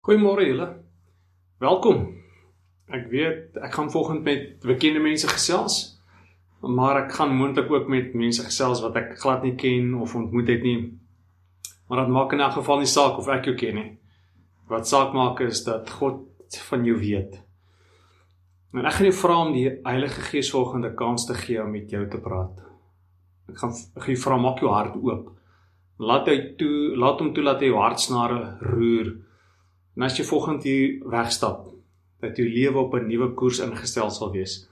Goeiemôre julle. Welkom. Ek weet ek gaan volgende met bekende mense gesels, maar ek gaan moontlik ook met mense gesels wat ek glad nie ken of ontmoet het nie. Maar dit maak in elk geval nie saak of ek jou ken nie. Wat saak maak is dat God van jou weet. En ek gaan jou vra om die Heilige Gees volgende kans te gee om met jou te praat. Ek gaan ek gaan jou vra maak jou hart oop. Laat hy toe, laat hom toe dat hy jou hartsnare roer En as jy volgende hier wegstap, dat jou lewe op 'n nuwe koers ingestel sal wees.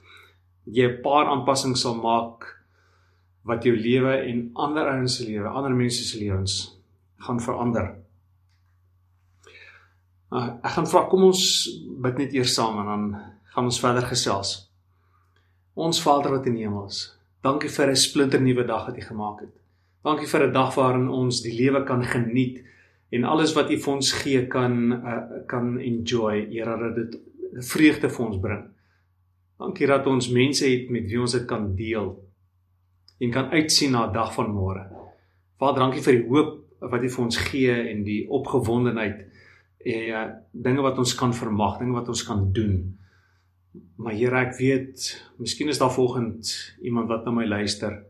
Jy 'n paar aanpassings sal maak wat jou lewe en ander ouens se lewe, ander mense se lewens gaan verander. Uh, ek gaan vra kom ons bid net eers saam en dan gaan ons verder gesels. Ons Vader wat in die hemel is. Dankie vir 'n splinternuwe dag wat U gemaak het. Dankie vir 'n dag waarin ons die lewe kan geniet en alles wat U vir ons gee kan uh, kan enjoy. Here dat dit vreugde vir ons bring. Dankie dat ons mense het met wie ons dit kan deel en kan uitsien na 'n dag van môre. Vader, dankie vir die hoop wat U vir ons gee en die opgewondenheid en uh, dinge wat ons kan vermag, dinge wat ons kan doen. Maar Here, ek weet, miskien is daar volgens iemand wat na my luister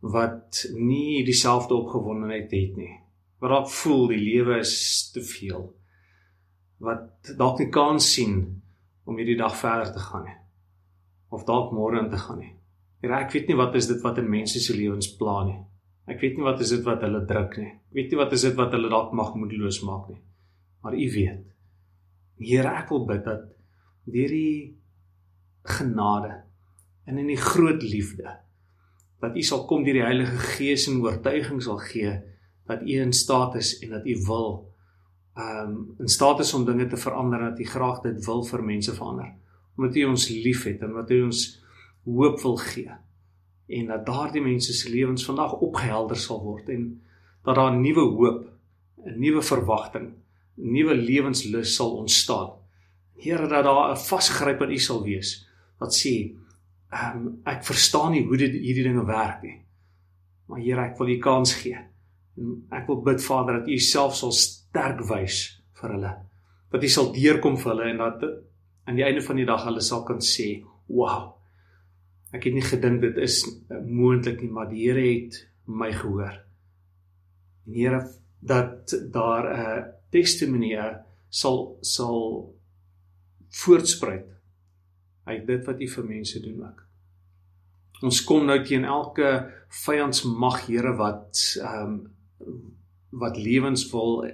wat nie dieselfde opgewondenheid het nie wat dalk voel die lewe is te veel. Wat dalk nie kan sien om hierdie dag verder te gaan nie. Of dalk môre in te gaan nie. Here ek weet nie wat is dit wat in mense se lewens pla nie. Ek weet nie wat is dit wat hulle druk nie. Ek weet nie wat is dit wat hulle dalk mag moedeloos maak nie. Maar u weet. Here ek wil bid dat deur die genade en in die groot liefde dat u sal kom deur die Heilige Gees en oortuiging sal gee dat u in staat is en dat u wil ehm um, in staat is om dinge te verander dat u graag dit wil vir mense verander. Omdat u ons liefhet en wat u ons hoop wil gee. En dat daardie mense se lewens vandag opgehelder sal word en dat daar 'n nuwe hoop 'n nuwe verwagting 'n nuwe lewenslus sal ontstaan. Here dat daar 'n vasgryp aan u sal wees wat sê ehm um, ek verstaan nie hoe dit hierdie dinge werk nie. Maar Here ek wil u kans gee Ek wil bid Vader dat U self sal sterk wys vir hulle. Dat U sal deurkom vir hulle en dat aan die einde van die dag hulle sal kan sê, "Wow. Ek het nie gedink dit is moontlik nie, maar die Here het my gehoor." En Here dat daar 'n testimonie sal sal voortspruit uit dit wat U vir mense doen ook. Ons kom nou teen elke vyandsmag Here wat ehm um, wat lewens wil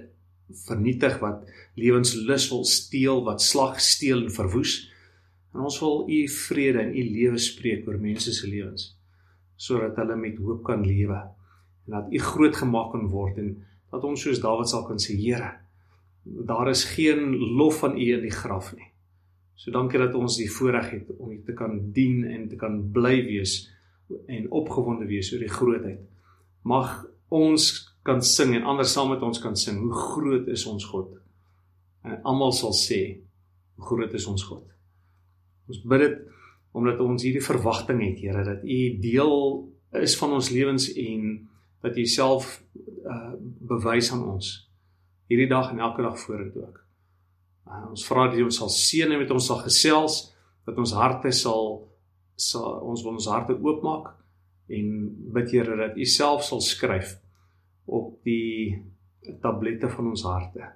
vernietig, wat lewenslus wil steel, wat slag steel en verwoes. En ons wil u vrede en u lewe spreek oor mense se lewens sodat hulle met hoop kan lewe en dat u groot gemaak kan word en dat ons soos Dawid sal kan sê Here daar is geen lof van u in die graf nie. So dankie dat ons die voorreg het om u te kan dien en te kan bly wees en opgewonde wees oor die grootheid. Mag ons kan sing en ander saam met ons kan sing. Hoe groot is ons God? En almal sal sê, hoe groot is ons God? Ons bid dit omdat ons hierdie verwagting het, Here, dat U deel is van ons lewens en dat U self uh bewys aan ons hierdie dag en elke dag vorentoe ook. Uh, ons vra dat U ons sal seën en met ons sal gesels, dat ons harte sal sal ons wil ons harte oopmaak en bid Here dat U self sal skryf op die tablette van ons harte.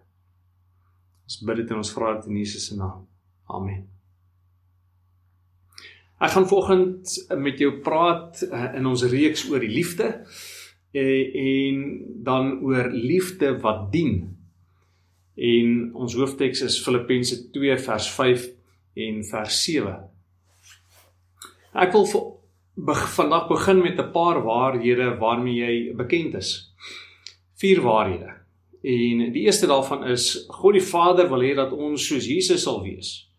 Ons bid dit en ons vra dit in Jesus se naam. Amen. Ek gaan vanoggend met jou praat uh, in ons reeks oor die liefde uh, en dan oor liefde wat dien. En ons hoofteks is Filippense 2 vers 5 en vers 7. Ek wil vandag begin met 'n paar waarhede waarmee jy bekend is. Vier waarhede. En die eerste daarvan is God die Vader wil hê dat ons soos Jesus sal wees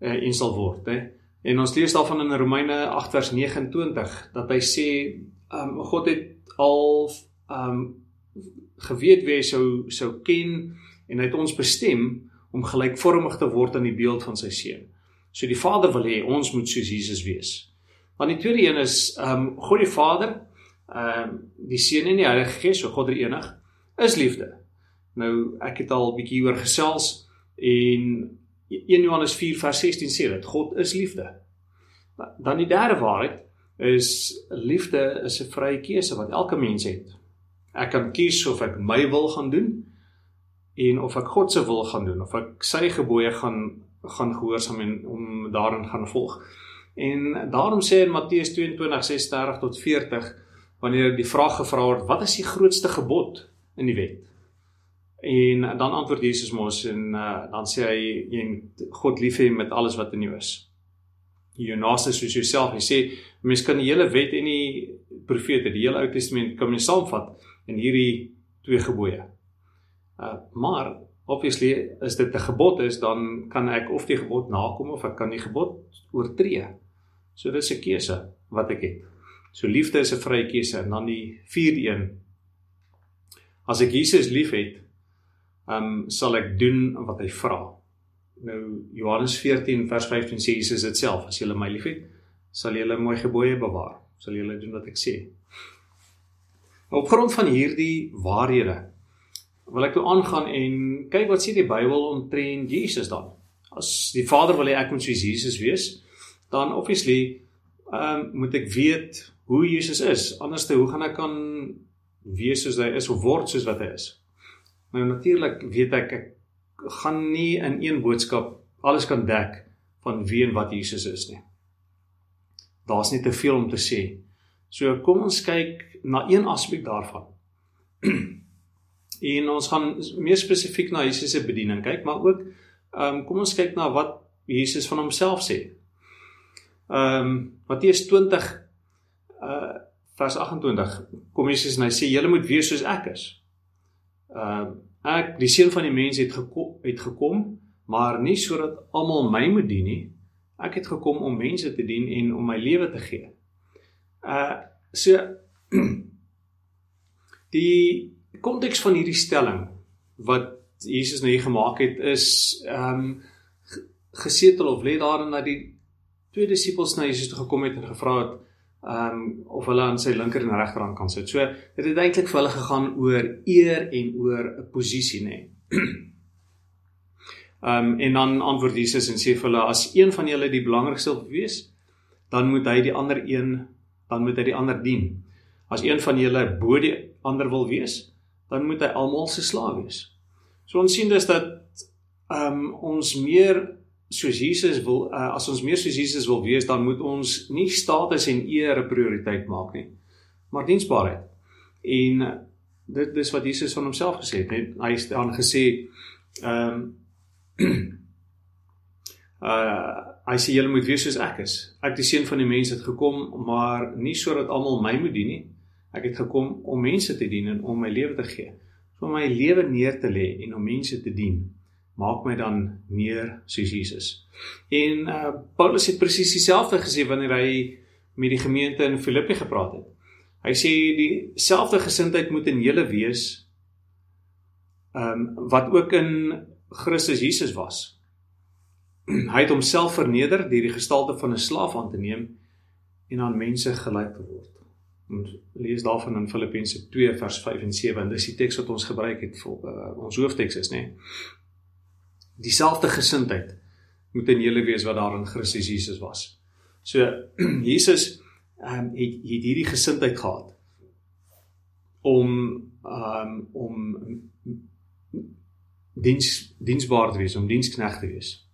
uh, en sal word, hè. En ons lees daarvan in Romeine 8 vers 29 dat hy sê um, God het al um geweet wie hy sou sou ken en hy het ons bestem om gelykvormig te word aan die beeld van sy seun. So die Vader wil hê ons moet soos Jesus wees. Dan die tweede een is ehm um, God die Vader, ehm um, die Seun en die Heilige Gees, so God drie enig, is liefde. Nou ek het al bietjie oor gesels en 1 Johannes 4 vers 16 sê dit God is liefde. Dan die derde waarheid is liefde is 'n vrye keuse wat elke mens het. Ek kan kies of ek my wil gaan doen en of ek God se wil gaan doen of ek sy gebooie gaan gaan gehoorsaam en om daarin gaan volg. En daarom sê in Matteus 22:36 tot 40 wanneer die vraag gevra word wat is die grootste gebod in die wet? En dan antwoord Jesus mos en uh, dan sê hy jy moet God lief hê met alles wat in jou is. Jou naaste soos jouself. Hy sê mense kan die hele wet en die profete, die hele Ou Testament kan mens saamvat in hierdie twee gebooie. Uh maar obviously is dit 'n gebod is dan kan ek of die gebod nakom of ek kan die gebod oortree. So dis 'n keuse wat ek het. So liefde is 'n vrye keuse en dan die vierde een. As ek Jesus liefhet, ehm um, sal ek doen wat hy vra. Nou Johannes 14 vers 15 sê Jesus dit self, as julle my liefhet, sal julle my gebooie bewaar, sal julle doen wat ek sê. Op grond van hierdie waarhede wil ek toe aangaan en kyk wat sê die Bybel omtrent Jesus dan. As die Vader wil hê ek moet soos Jesus wees, dan obviously ehm um, moet ek weet hoe Jesus is. Anderste hoe gaan ek kan wees soos hy is of word soos wat hy is? Nou natuurlik weet ek ek gaan nie in een boodskap alles kan dek van wie en wat Jesus is nie. Daar's net te veel om te sê. So kom ons kyk na een aspek daarvan. en ons gaan meer spesifiek na Jesus se bediening kyk, maar ook ehm um, kom ons kyk na wat Jesus van homself sê. Ehm um, Matteus 20 uh vers 28 kom Jesus en hy sê julle moet wees soos ek is. Ehm uh, ek die seun van die mens het gekom het gekom, maar nie sodat almal my moet dien nie. Ek het gekom om mense te dien en om my lewe te gee. Uh so die konteks van hierdie stelling wat Jesus nou hier gemaak het is ehm um, gesetel of lê daarin dat die twee disippels na Jesus toe gekom het en gevra het um, of hulle aan sy linker en regterhand kan sit. So dit het eintlik vir hulle gegaan oor eer en oor 'n posisie nê. Um, en dan antwoord Jesus en sê vir hulle as een van julle die belangrikste wil wees, dan moet hy die ander een dan moet hy die ander dien. As een van julle bo die ander wil wees, dan moet hy almal se slaaf wees. So ons sien dus dat ehm um, ons meer soos Jesus wil uh, as ons meer soos Jesus wil wees, dan moet ons nie status en eer 'n prioriteit maak nie, maar diensbaarheid. En uh, dit dis wat Jesus van homself gesê het, net hy het dan gesê ehm um, uh hy sê julle moet wees soos ek is. Ek die seun van die mens het gekom, maar nie sodat almal my moet dien nie. Ek het gekom om mense te dien en om my lewe te gee. Om my lewe neer te lê en om mense te dien maak my dan meer soos Jesus. En uh Paulus het presies dieselfde gesê wanneer hy met die gemeente in Filippi gepraat het. Hy sê dieselfde gesindheid moet in julle wees um wat ook in Christus Jesus was. Hy het homself verneder deur die gestalte van 'n slaaf aan te neem en aan mense gelyk te word. Ons lees daarvan in Filippense 2 vers 5 en 7 en dis die teks wat ons gebruik het vir uh, ons hoofteks is nê. Nee dieselfde gesindheid moet in julle wees wat daar in Christus Jesus was. So Jesus ehm um, het, het hierdie gesindheid gehad om ehm um, om diens diensbaar te wees, om diensknegt te wees.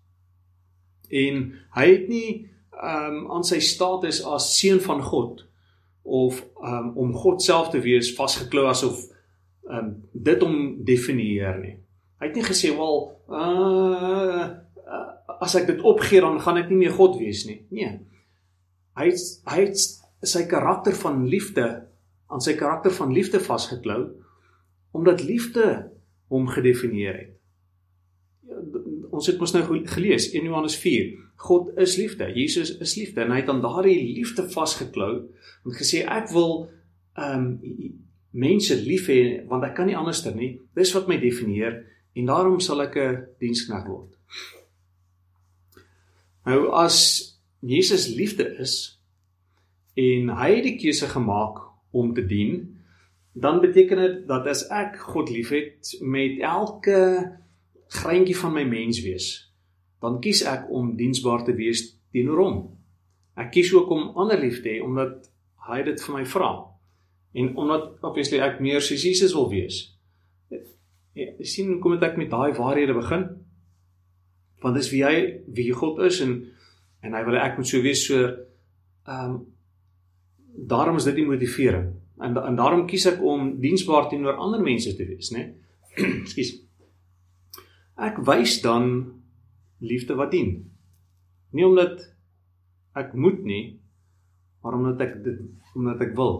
En hy het nie ehm um, aan sy status as seun van God of um, om God self te wees vasgeklou asof um, dit hom definieer nie. Hy het nie gesê wel uh, as ek dit opgee dan gaan ek nie meer God wees nie. Nee. Hy het, hy het sy karakter van liefde aan sy karakter van liefde vasgeklou omdat liefde hom gedefinieer het. Ons het mos nou gelees 1 Johannes 4. God is liefde. Jesus is liefde en hy het aan daardie liefde vasgeklou en gesê ek wil ehm um, mense lief hê want ek kan nie anderster nie. Dis wat my definieer en daarom sal ek 'n diensknegt word. Nou as Jesus liefde is en hy het die keuse gemaak om te dien dan beteken dit dat as ek God liefhet met elke greintjie van my menswees, dan kies ek om diensbaar te wees teenoor hom. Ek kies ook om ander lief te hê omdat hy dit vir my vra. En omdat obviously ek meer soos Jesus wil wees. Ja, sien kom dit ek met daai waarhede begin. Want dis wie hy wie God is en en hy wil ek moet so wees so ehm um, daarom is dit die motivering. En en daarom kies ek om diensbaar teenoor ander mense te wees, né? Nee? Ekskuus. Ek wys dan liefde wat dien. Nie omdat ek moet nie, maar omdat ek dit omdat ek wil.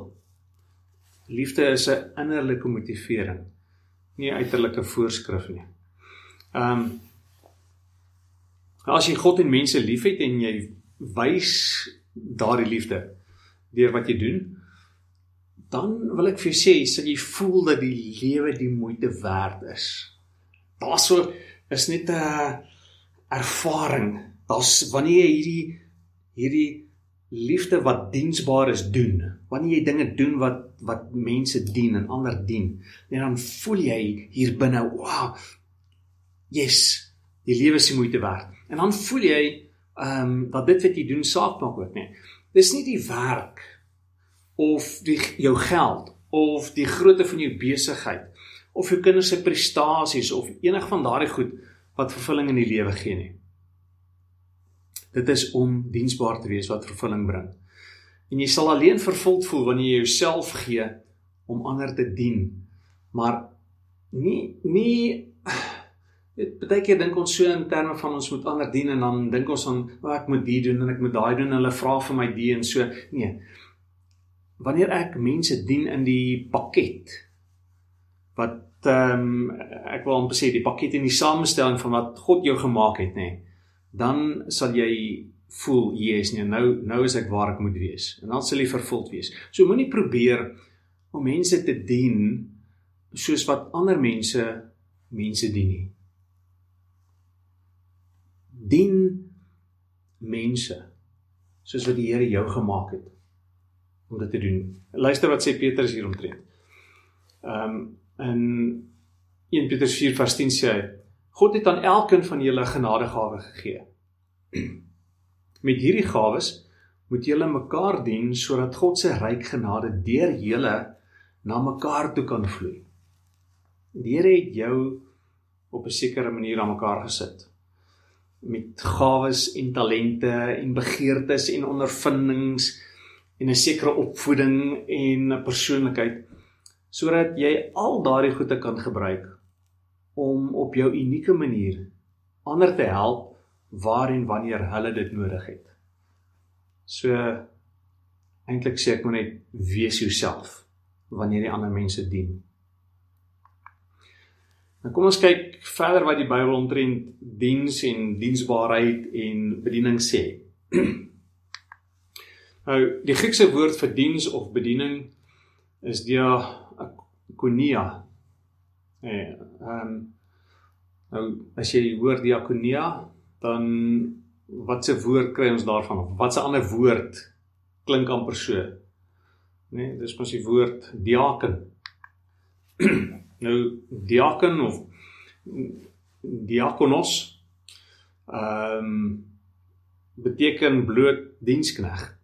Liefde is 'n innerlike motivering, nie 'n uiterlike voorskrif nie. Ehm um, as jy God en mense liefhet en jy wys daardie liefde deur wat jy doen, dan wil ek vir jou sê, sal jy voel dat die lewe die moeite werd is. Daar's so is net 'n ervaring. Daar's wanneer jy hierdie hierdie liefde wat diensbaar is doen, wanneer jy dinge doen wat wat mense dien en ander dien, en dan voel jy hier binne, wow. Yes, die lewe is die moeite werd. En dan voel jy ehm um, dat dit wat jy doen saak maak ook, nee. Dis nie die werk of die jou geld of die grootte van jou besigheid of jou kinders se prestasies of enig van daardie goed wat vervulling in die lewe gee nie. Dit is om diensbaar te wees wat vervulling bring. En jy sal alleen vervuld voel wanneer jy jouself gee om ander te dien. Maar nie nie dit baie keer dink ons so in terme van ons moet ander dien en dan dink ons aan wat oh, ek moet hier doen en ek moet daai doen en hulle vra vir my die en so. Nee wanneer ek mense dien in die pakket wat ehm um, ek wil amper sê die pakket in die samestelling van wat God jou gemaak het nê dan sal jy voel jy's nee nou nou is ek waar ek moet wees en dan sal jy vervuld wees so moenie probeer om mense te dien soos wat ander mense mense dien nie dien mense soos wat die Here jou gemaak het om dit te doen. Luister wat sê Petrus hier omtrent. Ehm um, in 1 Petrus 4 vers 10 sê hy: God het aan elkeen van julle genadegawe gegee. Met hierdie gawes moet julle mekaar dien sodat God se ryk genade deur julle na mekaar toe kan vloei. Die Here het jou op 'n sekere manier aan mekaar gesit met gawes en talente en begeertes en ondervindings en 'n sekere opvoeding en 'n persoonlikheid sodat jy al daardie goede kan gebruik om op jou unieke manier ander te help waar en wanneer hulle dit nodig het. So eintlik sê ek maar net wees jouself wanneer jy ander mense dien. Nou kom ons kyk verder wat die Bybel omtrent diens en diensbaarheid en bediening sê. Nou die Griekse woord vir diens of bediening is diakonia. Eh, ehm um, nou as jy hoor diakonia, dan watse woord kry ons daarvan of watse ander woord klink amper so? Nee, dis mos die woord diaken. nou diaken of diakonos ehm um, beteken bloot diensknegt.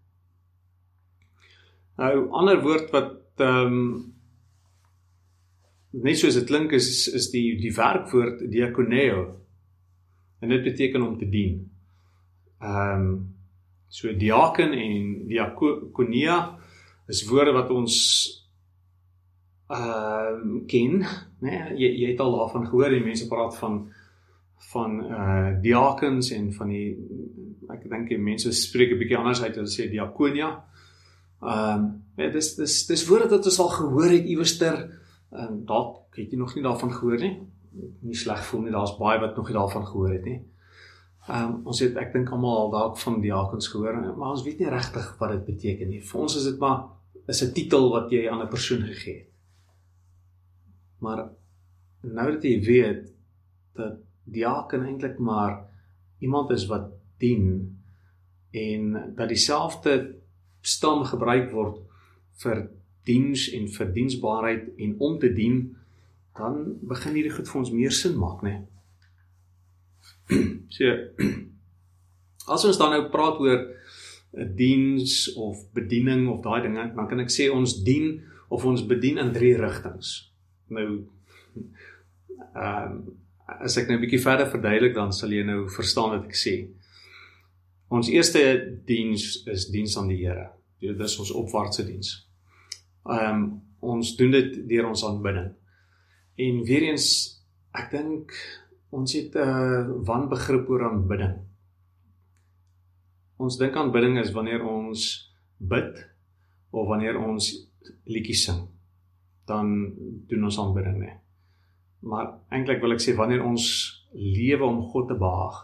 Nou ander woord wat ehm um, net soos dit klink is is die die werkwoord diakoneo. En dit beteken om te dien. Ehm um, so diaken en diakonia is woorde wat ons ehm uh, ken, né? Nee, jy jy het al daarvan gehoor, die mense praat van van eh uh, diakens en van die ek dink die mense spreek 'n bietjie anders uit hulle sê diakonia. Ehm um, ja, dis dis dis woorde wat ons al gehoor het iewerster en um, dalk het jy nog nie daarvan gehoor nie. Nie sleg voel nie, daar's baie wat nog nie daarvan gehoor het nie. Ehm um, ons het ek dink almal al dalk van diakens gehoor, maar ons weet nie regtig wat dit beteken nie. Vir ons is dit maar is 'n titel wat jy aan 'n persoon gegee het. Maar nou dat jy weet dat diaken eintlik maar iemand is wat dien en dat dieselfde stam gebruik word vir diens en verdiensbaarheid en om te dien, dan begin hierdie goed vir ons meer sin maak, né? so as ons dan nou praat oor 'n diens of bediening of daai dinge, dan kan ek sê ons dien of ons bedien in drie rigtings. Nou ehm um, as ek nou 'n bietjie verder verduidelik dan sal jy nou verstaan wat ek sê. Ons eerste diens is diens aan die Here. Dit is ons opwaartse diens. Ehm um, ons doen dit deur ons aanbidding. En weer eens ek dink ons het 'n uh, wanbegrip oor aanbidding. Ons dink aanbidding is wanneer ons bid of wanneer ons liedjies sing. Dan doen ons aanbidding, nee. Maar eintlik wil ek sê wanneer ons lewe om God te behaag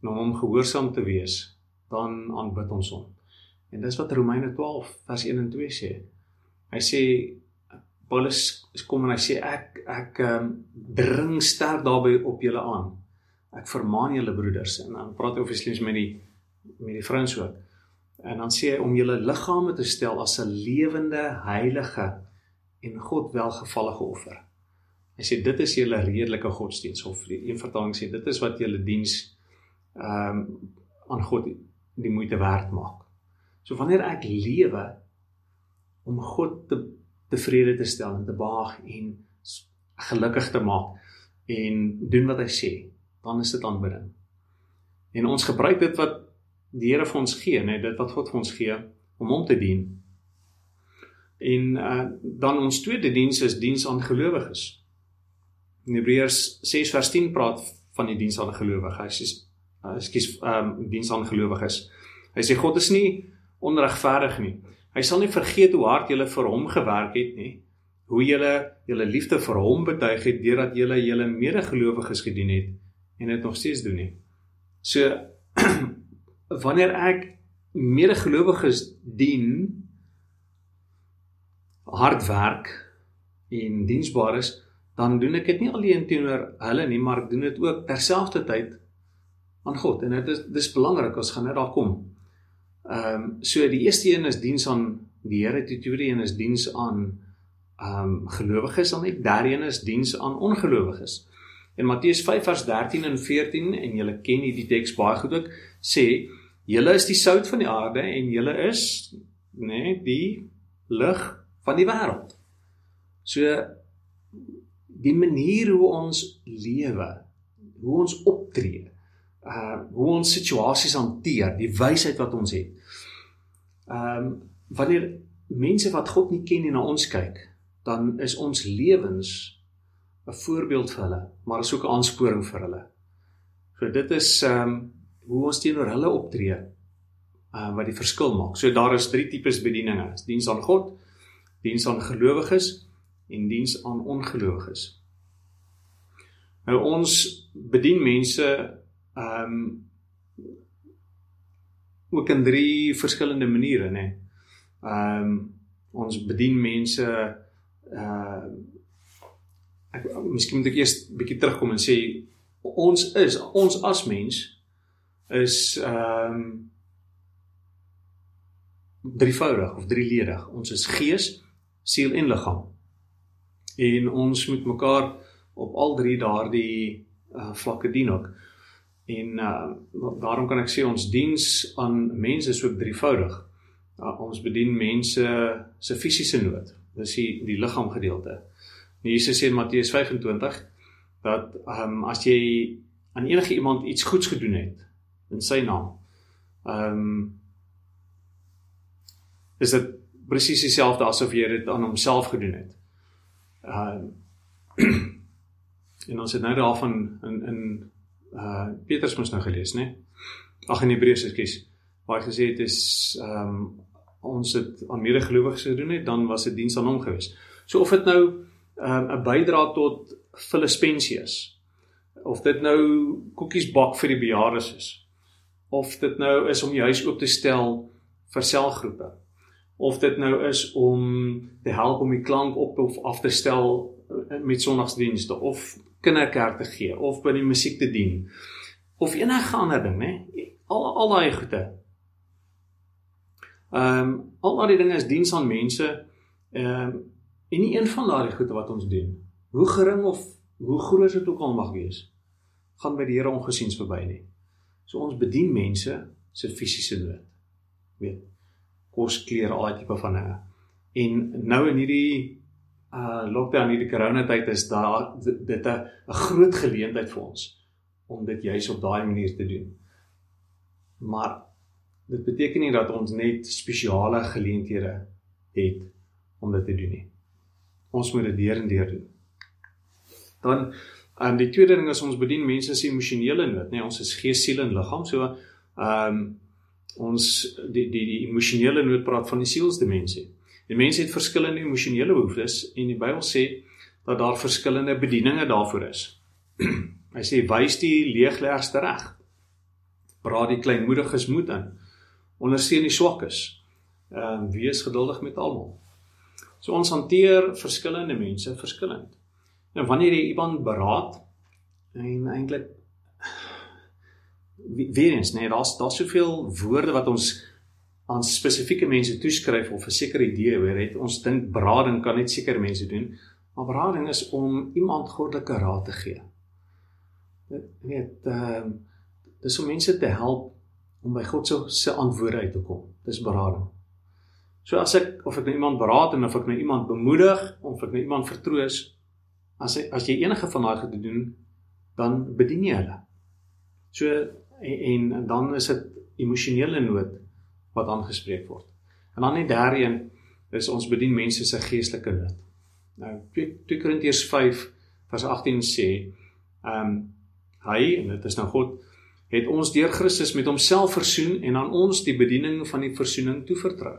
en om hom gehoorsaam te wees, dan aanbid ons hom. En dis wat Romeine 12 vers 1 en 2 sê. Hy sê Paulus kom en hy sê ek ek um, dring sterk daarby op julle aan. Ek vermaan julle broeders en dan praat hy obviously met die met die vrouens ook. En dan sê hy om julle liggame te stel as 'n lewende, heilige en God welgevallige offer. Hy sê dit is julle redelike godsdiens of die een vertaling sê dit is wat julle diens ehm um, aan God die moeite werd maak. So wanneer ek lewe om God te tevrede te stel en te behaag en gelukkig te maak en doen wat hy sê, dan is dit aanbidding. En ons gebruik dit wat die Here vir ons gee, net dit wat God vir ons gee om hom te dien. En uh, dan ons tweede diens is diens aan gelowiges. In Hebreërs 6 vers 10 praat van die diens aan gelowiges. Hy sê ekskuus, ehm um, diens aan gelowiges. Hy sê God is nie onregverdig nie. Hy sal nie vergeet hoe hard julle vir hom gewerk het nie. Hoe julle julle liefde vir hom betuig het deurdat julle julle medegelowiges gedien het en dit nog steeds doen nie. So wanneer ek medegelowiges dien hard werk en diensbaar is, dan doen ek dit nie alleen teenoor hulle nie, maar ek doen dit ook terselfdertyd aan God. En dit is dis belangrik as gaan net daar kom. Ehm um, so die eerste een is diens aan die Here, die tweede een is diens aan ehm um, gelowiges, dan die derde een is diens aan ongelowiges. In Matteus 5 vers 13 en 14 en julle ken hierdie teks baie goed ook, sê julle is die sout van die aarde en julle is nê nee, die lig van die wêreld. So die manier hoe ons lewe, hoe ons optree, uh hoe ons situasies hanteer, die wysheid wat ons het. Ehm um, wanneer mense wat God nie ken en na ons kyk, dan is ons lewens 'n voorbeeld vir hulle, maar is ook 'n aansporing vir hulle. So dit is ehm um, hoe ons teenoor hulle optree uh wat die verskil maak. So daar is drie tipes bedieninge: diens aan God, diens aan gelowiges en diens aan ongelowiges. Nou ons bedien mense ehm um, ook in drie verskillende maniere nê. Nee. Ehm um, ons bedien mense uh ek miskien moet ek eers bietjie terugkom en sê ons is ons as mens is ehm um, drievoudig of drieledig. Ons is gees, siel en liggaam. En ons moet mekaar op al drie daardie uh, vlakke dien ook. En uh daarom kan ek sê ons diens aan mense is ook drievoudig. Uh, ons bedien mense se fisiese nood. Dis die die liggaam gedeelte. Jesus sê in Matteus 25 dat ehm um, as jy aan enige iemand iets goeds gedoen het in sy naam, ehm um, is dit presies dieselfde asof jy dit aan homself gedoen het. Ehm uh, en ons het nou daarvan in in uh Petrus mos nou gelees, né? Ag in Hebreërs, ekskuus. Waar hy gesê het is ehm um, ons het aan medegelowiges gedoen het, dan was dit diens aan hom gewees. So of dit nou ehm um, 'n bydra tot Filippensius of dit nou koekies bak vir die bejaardes is of dit nou is om die huis oop te stel vir selgroepe of dit nou is om te help om die klank op of af te stel met sonnagsdienste of kinderkerk te gee of by die musiek te dien of enige ander ding, né? Al al daai goede. Ehm um, al daai dinge is diens aan mense Ehm um, en nie een van daardie goede wat ons doen, hoe gering of hoe groot dit ook al mag wees, gaan by die Here ongesiens verby nie. So ons bedien mense se fisiese nood. Weet, kos, klere, al daai tipe van dinge. En nou in hierdie uh lockdown hierdie corona tyd is daar dit 'n groot geleentheid vir ons om dit juis op daai manier te doen. Maar dit beteken nie dat ons net spesiale geleenthede het om dit te doen nie. Ons moet dit deur en deur doen. Dan en die tweede ding is ons bedien mense se emosionele nood, nê? Nee, ons is gees, siel en liggaam. So ehm um, ons die die die emosionele nood praat van die sielsdimensie. Die mense het verskillende emosionele behoeftes en die Bybel sê dat daar verskillende bedieninge daarvoor is. Hy sê wys die leegleggers reg. Praat die kleinmoediges moed in. Ondersteun die swakkes. Ehm um, wees geduldig met almal. So ons hanteer verskillende mense verskillend. En wanneer jy iemand beraad en eintlik weer eens nee, daar's daar's soveel woorde wat ons aan spesifieke mense toeskryf of 'n sekere idee oor het. Ons dink berading kan net sekere mense doen, maar berading is om iemand goddelike raad te gee. Dit weet ehm uh, dis om mense te help om by God se antwoorde uit te kom. Dis berading. So as ek of ek nou iemand beraad en of ek nou iemand bemoedig of ek nou iemand vertroos, as jy as jy enige van daai goed doen, dan bedien jy hulle. So en, en dan is dit emosionele nood wat aangespreek word. En dan net derde een is ons bedien mense se geestelike nood. Nou 2 Korintiërs 5 vers 18 sê, ehm um, hy en dit is nou God het ons deur Christus met homself versoen en aan ons die bediening van die versoening toevertrou.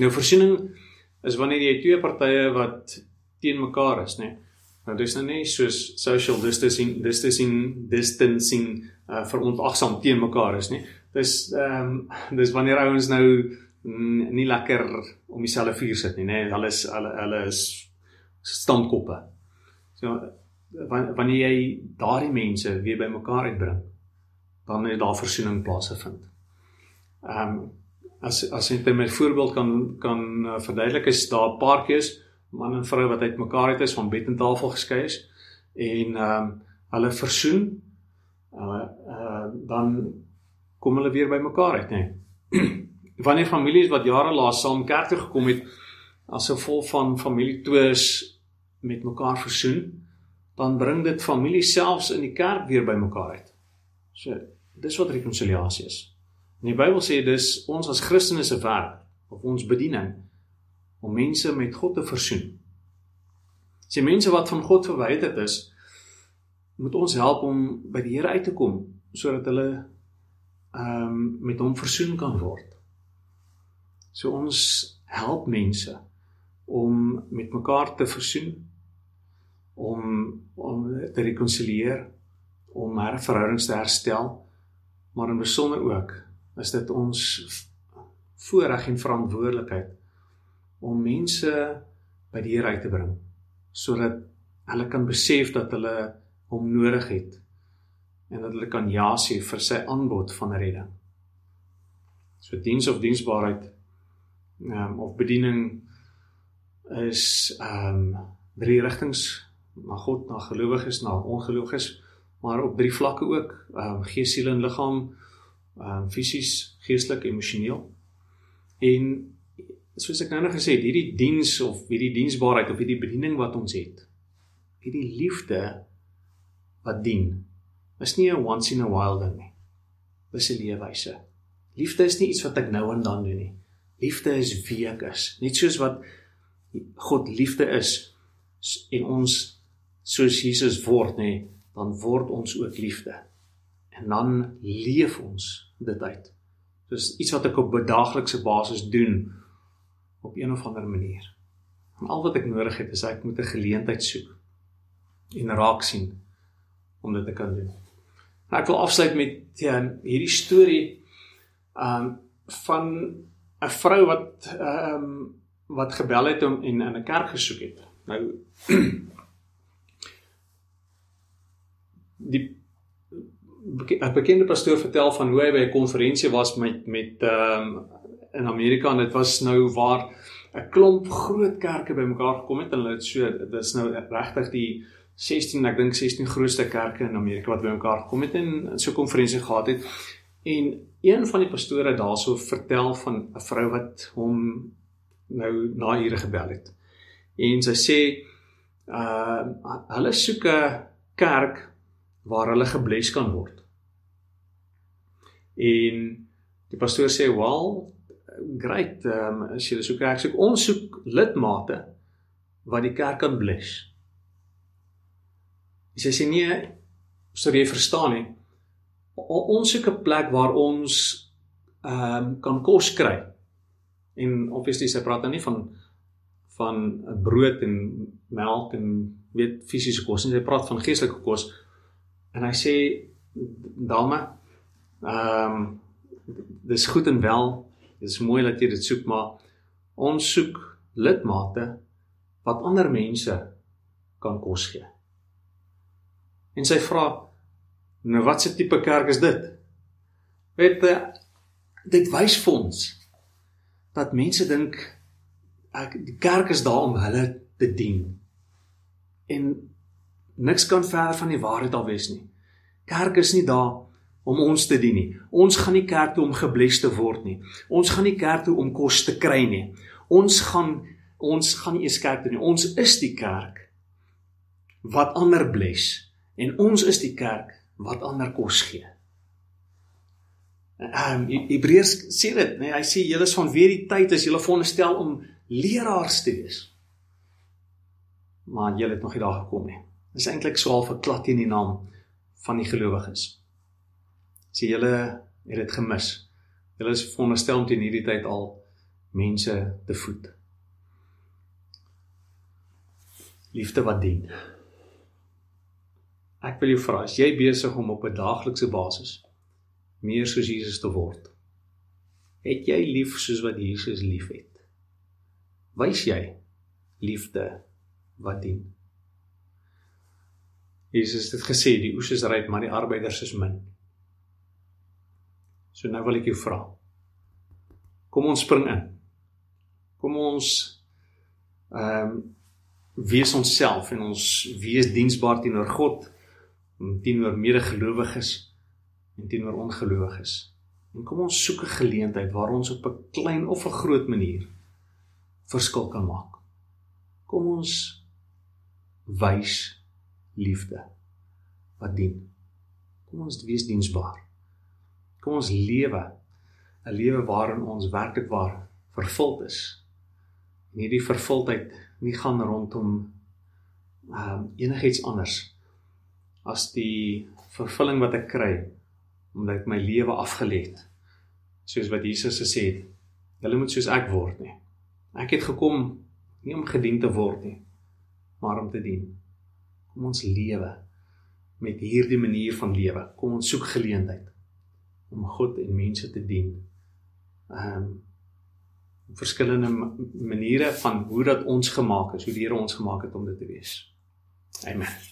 Nou versoening is wanneer jy twee partye wat teen mekaar is, nê. Nee. Nou dis nou nie soos social distancing distancing distancing uh, verontagsaam teen mekaar is nie. Dis ehm um, dis wanneer ouens nou nie lekker om dieselfde vuur sit nie, nê. Nee. Hulle is hulle hulle is standkoppe. So wanneer jy daardie mense weer bymekaar uitbring, dan het daar versoening plaasgevind. Ehm um, as as ek net 'n voorbeeld kan kan uh, verduidelik is daar 'n paar keer man en vrou wat uitmekaar het is van bed en tafel geskei is en ehm um, hulle versoen uh, uh dan kom hulle weer bymekaar uit nê. Nee. Wanneer families wat jare laas saam kerk toe gekom het as 'n vol van familietwis met mekaar versoen, dan bring dit familie selfs in die kerk weer bymekaar uit. So, dis wat rekonsiliasie is. En die Bybel sê dis ons as Christene se werk of ons bediening om mense met God te versoen. Sê mense wat van God verwyder is, moet ons help om by die Here uit te kom sodat hulle ehm um, met hom versoen kan word. So ons help mense om met mekaar te versoen om om te rekonsilieer om haar verhoudings te herstel maar in besonder ook is dit ons voorreg en verantwoordelikheid om mense by die Here uit te bring sodat hulle kan besef dat hulle hom nodig het en dat hulle kan ja sê vir sy aanbod van redding. So diens of diensbaarheid ehm um, of bediening is ehm um, drie rigtings na God, na gelowiges, na ongelowiges, maar op drie vlakke ook, ehm um, gees, siel en liggaam ehm um, fisies, geestelik, emosioneel. En soos ek nou gesê het, hierdie diens of hierdie diensbaarheid of hierdie bediening wat ons het, hierdie liefde wat dien, is nie 'n once in a while ding nie. Dis 'n leefwyse. Liefde is nie iets wat ek nou en dan doen nie. Liefde is wie ek is. Net soos wat God liefde is en ons soos Jesus word nê, dan word ons ook liefde en dan leef ons dit uit. Dis iets wat ek op 'n daaglikse basis doen op een of ander manier. En al wat ek nodig het is ek moet 'n geleentheid soek en raak sien om dit te kan doen. Nou ek wil afsluit met ja, hierdie storie um van 'n vrou wat um wat gebel het om en in 'n kerk gesoek het. Nou die bekende pastoor vertel van hoe hy by 'n konferensie was met met um, in Amerika en dit was nou waar 'n klomp groot kerke bymekaar gekom het en hulle het so dit is nou regtig die 16 ek dink 16 grootste kerke in Amerika wat bymekaar gekom het en so 'n konferensie gehad het. En een van die pastore daarso vertel van 'n vrou wat hom nou na ure gebel het. En sy sê uh hulle soek 'n kerk waar hulle gebles kan word. En die pastoor sê, "Wel, great, ehm um, as jy soek kerk soek, ons soek lidmate wat die kerk kan bless." Sy sê nee, sou jy verstaan nie. Ons soek 'n plek waar ons ehm um, kan kos kry. En obviously sy praat dan nie van van 'n brood en melk en weet fisiese kos nie. Sy praat van geestelike kos. En hy sê dame, ehm um, dis goed en wel. Dit is mooi dat jy dit soek, maar ons soek lidmate wat ander mense kan kos gee. En sy vra nou watse tipe kerk is dit? Weet jy dit wys vir ons dat mense dink ek die kerk is daar om hulle te dien. En niks kan ver van die waarheid af wees nie. Kerk is nie daar om ons te dien nie. Ons gaan nie kerk toe om gebless te word nie. Ons gaan nie kerk toe om kos te kry nie. Ons gaan ons gaan nie eens kerk toe nie. Ons is die kerk wat ander bless en ons is die kerk wat ander kos gee. Ehm um, Hebreërs sê dit, nee, hy sê julle is van weer die tyd as julle veronderstel om leraars te wees. Maar julle het nog nie daar gekom nie. Dis eintlik so half 'n klat in die naam van die gelowiges. Sê julle het dit gemis. Julle is veronderstel om teen hierdie tyd al mense te voed. Liefde wat dien. Ek wil jou vra, as jy besig om op 'n daaglikse basis meer soos Jesus te word, het jy lief soos wat Jesus liefhet? Wys jy liefde wat dien? Jesus het gesê die oes is ryp, maar die arbeiders is min. So nou wil ek jou vra. Kom ons spring in. Kom ons ehm um, wees onsself en ons wees diensbaar teenoor God teenoor medegelowiges en teenoor ongelowiges. En kom ons soek 'n geleentheid waar ons op 'n klein of 'n groot manier verskil kan maak. Kom ons wys liefde wat dien. Kom ons wees diensbaar. Kom ons lewe 'n lewe waarin ons werklik waar vervuld is. En hierdie vervuldheid nie gaan rondom ehm um, enigiets anders as die vervulling wat ek kry omdat ek my lewe afgelê het. Soos wat Jesus gesê het, julle moet soos ek word nie. Ek het gekom nie om gedien te word nie, maar om te dien. Kom ons lewe met hierdie manier van lewe. Kom ons soek geleentheid om God en mense te dien. Ehm um, verskillende maniere van hoe dat ons gemaak is, hoe die Here ons gemaak het om dit te wees. Amen.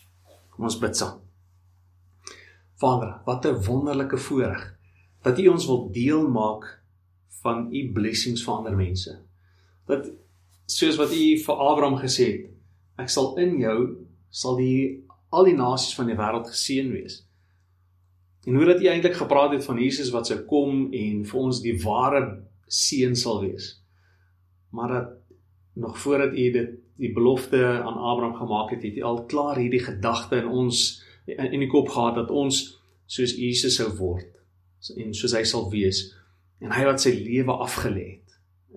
Kom ons bid saam. Vader, wat 'n wonderlike voorreg dat U ons wil deel maak van U blessings vir ander mense. Dat soos wat U vir Abraham gesê het, ek sal in jou sal die al die nasies van die wêreld geseën wees. En hoe dat U eintlik gepraat het van Jesus wat sou kom en vir ons die ware seën sal wees. Maar dat nog voordat U dit die belofte aan Abraham gemaak het, het hy al klaar hierdie gedagte in ons in die kop gehad dat ons soos Jesus sou word en soos hy sal wees en hy wat sy lewe afgelê het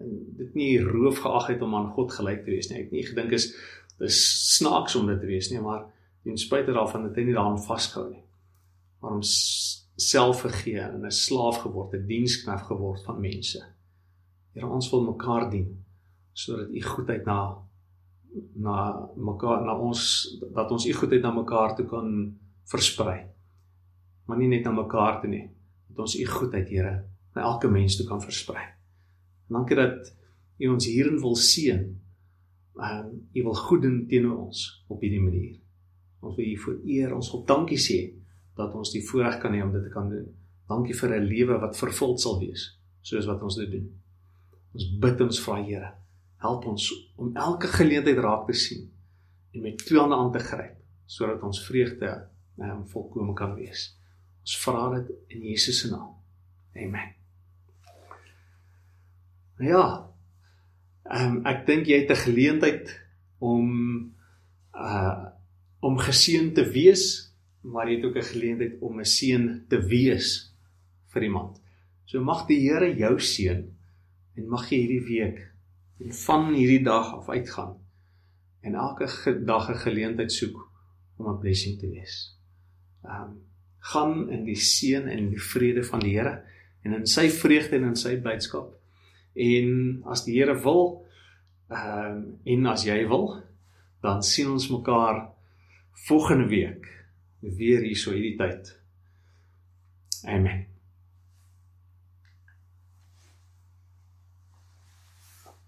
en dit nie roof geag het om aan God gelyk te wees nie. Ek het nie gedink is dis snaaks om dit te wees nie, maar ten spyte daarvan het hy nie daaraan vasgehou nie. Maar om self gegee en 'n slaaf geword, 'n diensknegt geword van mense. Here ons wil mekaar dien sodat u goedheid na na mekaar na ons dat ons u goedheid na mekaar toe kan versprei. Maar nie net na mekaar toe nie, dat ons u goedheid, Here, na elke mens toe kan versprei. En dankie dat u ons hierin wil seën. Ehm um, u wil goed doen teenoor ons op hierdie manier. Ons wil u vereer, ons wil dankie sê dat ons die voorreg kan hê om dit te kan doen. Dankie vir 'n lewe wat vervuld sal wees soos wat ons dit doen. Ons bid ons vra Here help ons om elke geleentheid raak te sien en met twee hande aan te gryp sodat ons vreugde um, volkome kan wees. Ons vra dit in Jesus se naam. Amen. Ja. Ehm um, ek dink jy het 'n geleentheid om uh om geseën te wees, maar jy het ook 'n geleentheid om 'n seën te wees vir iemand. So mag die Here jou seën en mag jy hierdie week en van hierdie dag af uitgaan en elke dag 'n geleentheid soek om 'n blessing te wees. Ehm um, gaan in die seën en die vrede van die Here en in sy vreugde en in sy blydskap. En as die Here wil, Ehm um, en as jy wil, dan sien ons mekaar volgende week weer hier so hierdie tyd. Amen.